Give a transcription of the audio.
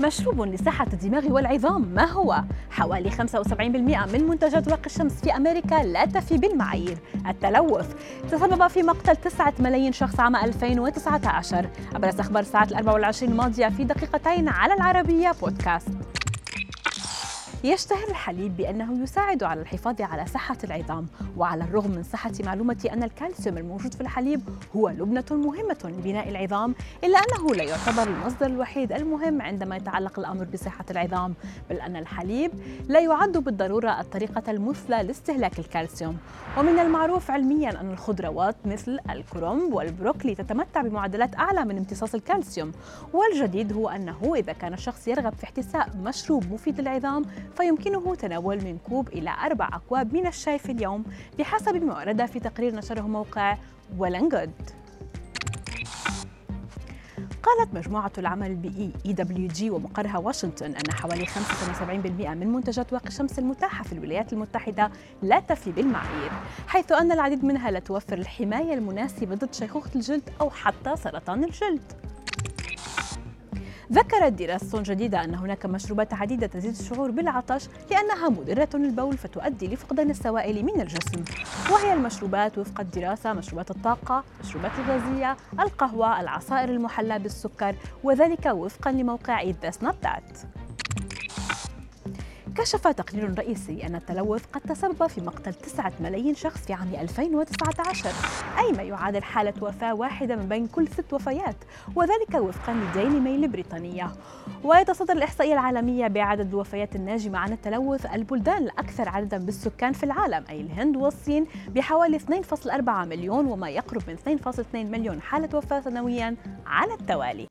مشروب لصحة الدماغ والعظام. ما هو؟ حوالي 75% من منتجات واقي الشمس في أمريكا لا تفي بالمعايير. التلوث تسبب في مقتل 9 ملايين شخص عام 2019 أبرز أخبار الساعة الأربع والعشرين الماضية في دقيقتين على العربية بودكاست. يشتهر الحليب بأنه يساعد على الحفاظ على صحة العظام وعلى الرغم من صحة معلومة أن الكالسيوم الموجود في الحليب هو لبنة مهمة لبناء العظام إلا أنه لا يعتبر المصدر الوحيد المهم عندما يتعلق الأمر بصحة العظام بل أن الحليب لا يعد بالضرورة الطريقة المثلى لاستهلاك الكالسيوم. ومن المعروف علميا أن الخضروات مثل الكرنب والبروكلي تتمتع بمعدلات أعلى من امتصاص الكالسيوم والجديد هو أنه إذا كان الشخص يرغب في احتساء مشروب مفيد للعظام فيمكنه تناول من كوب إلى أربع أكواب من الشاي في اليوم بحسب ما ورد في تقرير نشره موقع ولنجود قالت مجموعة العمل البيئي جي ومقرها واشنطن أن حوالي 75% من منتجات واقي الشمس المتاحة في الولايات المتحدة لا تفي بالمعايير حيث أن العديد منها لا توفر الحماية المناسبة ضد شيخوخة الجلد أو حتى سرطان الجلد. ذكرت دراسة جديدة أن هناك مشروبات عديدة تزيد الشعور بالعطش لأنها مضرة للبول فتؤدي لفقدان السوائل من الجسم. وهي المشروبات وفق الدراسة مشروبات الطاقة، المشروبات الغازية، القهوة، العصائر المحلى بالسكر وذلك وفقا لموقع This Not That كشف تقرير رئيسي أن التلوث قد تسبب في مقتل 9 ملايين شخص في عام 2019 أي ما يعادل حالة وفاة واحدة من بين كل ست وفيات وذلك وفقا لديلي ميل البريطانية ويتصدر الإحصائية العالمية بعدد الوفيات الناجمة عن التلوث البلدان الأكثر عددا بالسكان في العالم أي الهند والصين بحوالي 2.4 مليون وما يقرب من 2.2 مليون حالة وفاة سنويا على التوالي.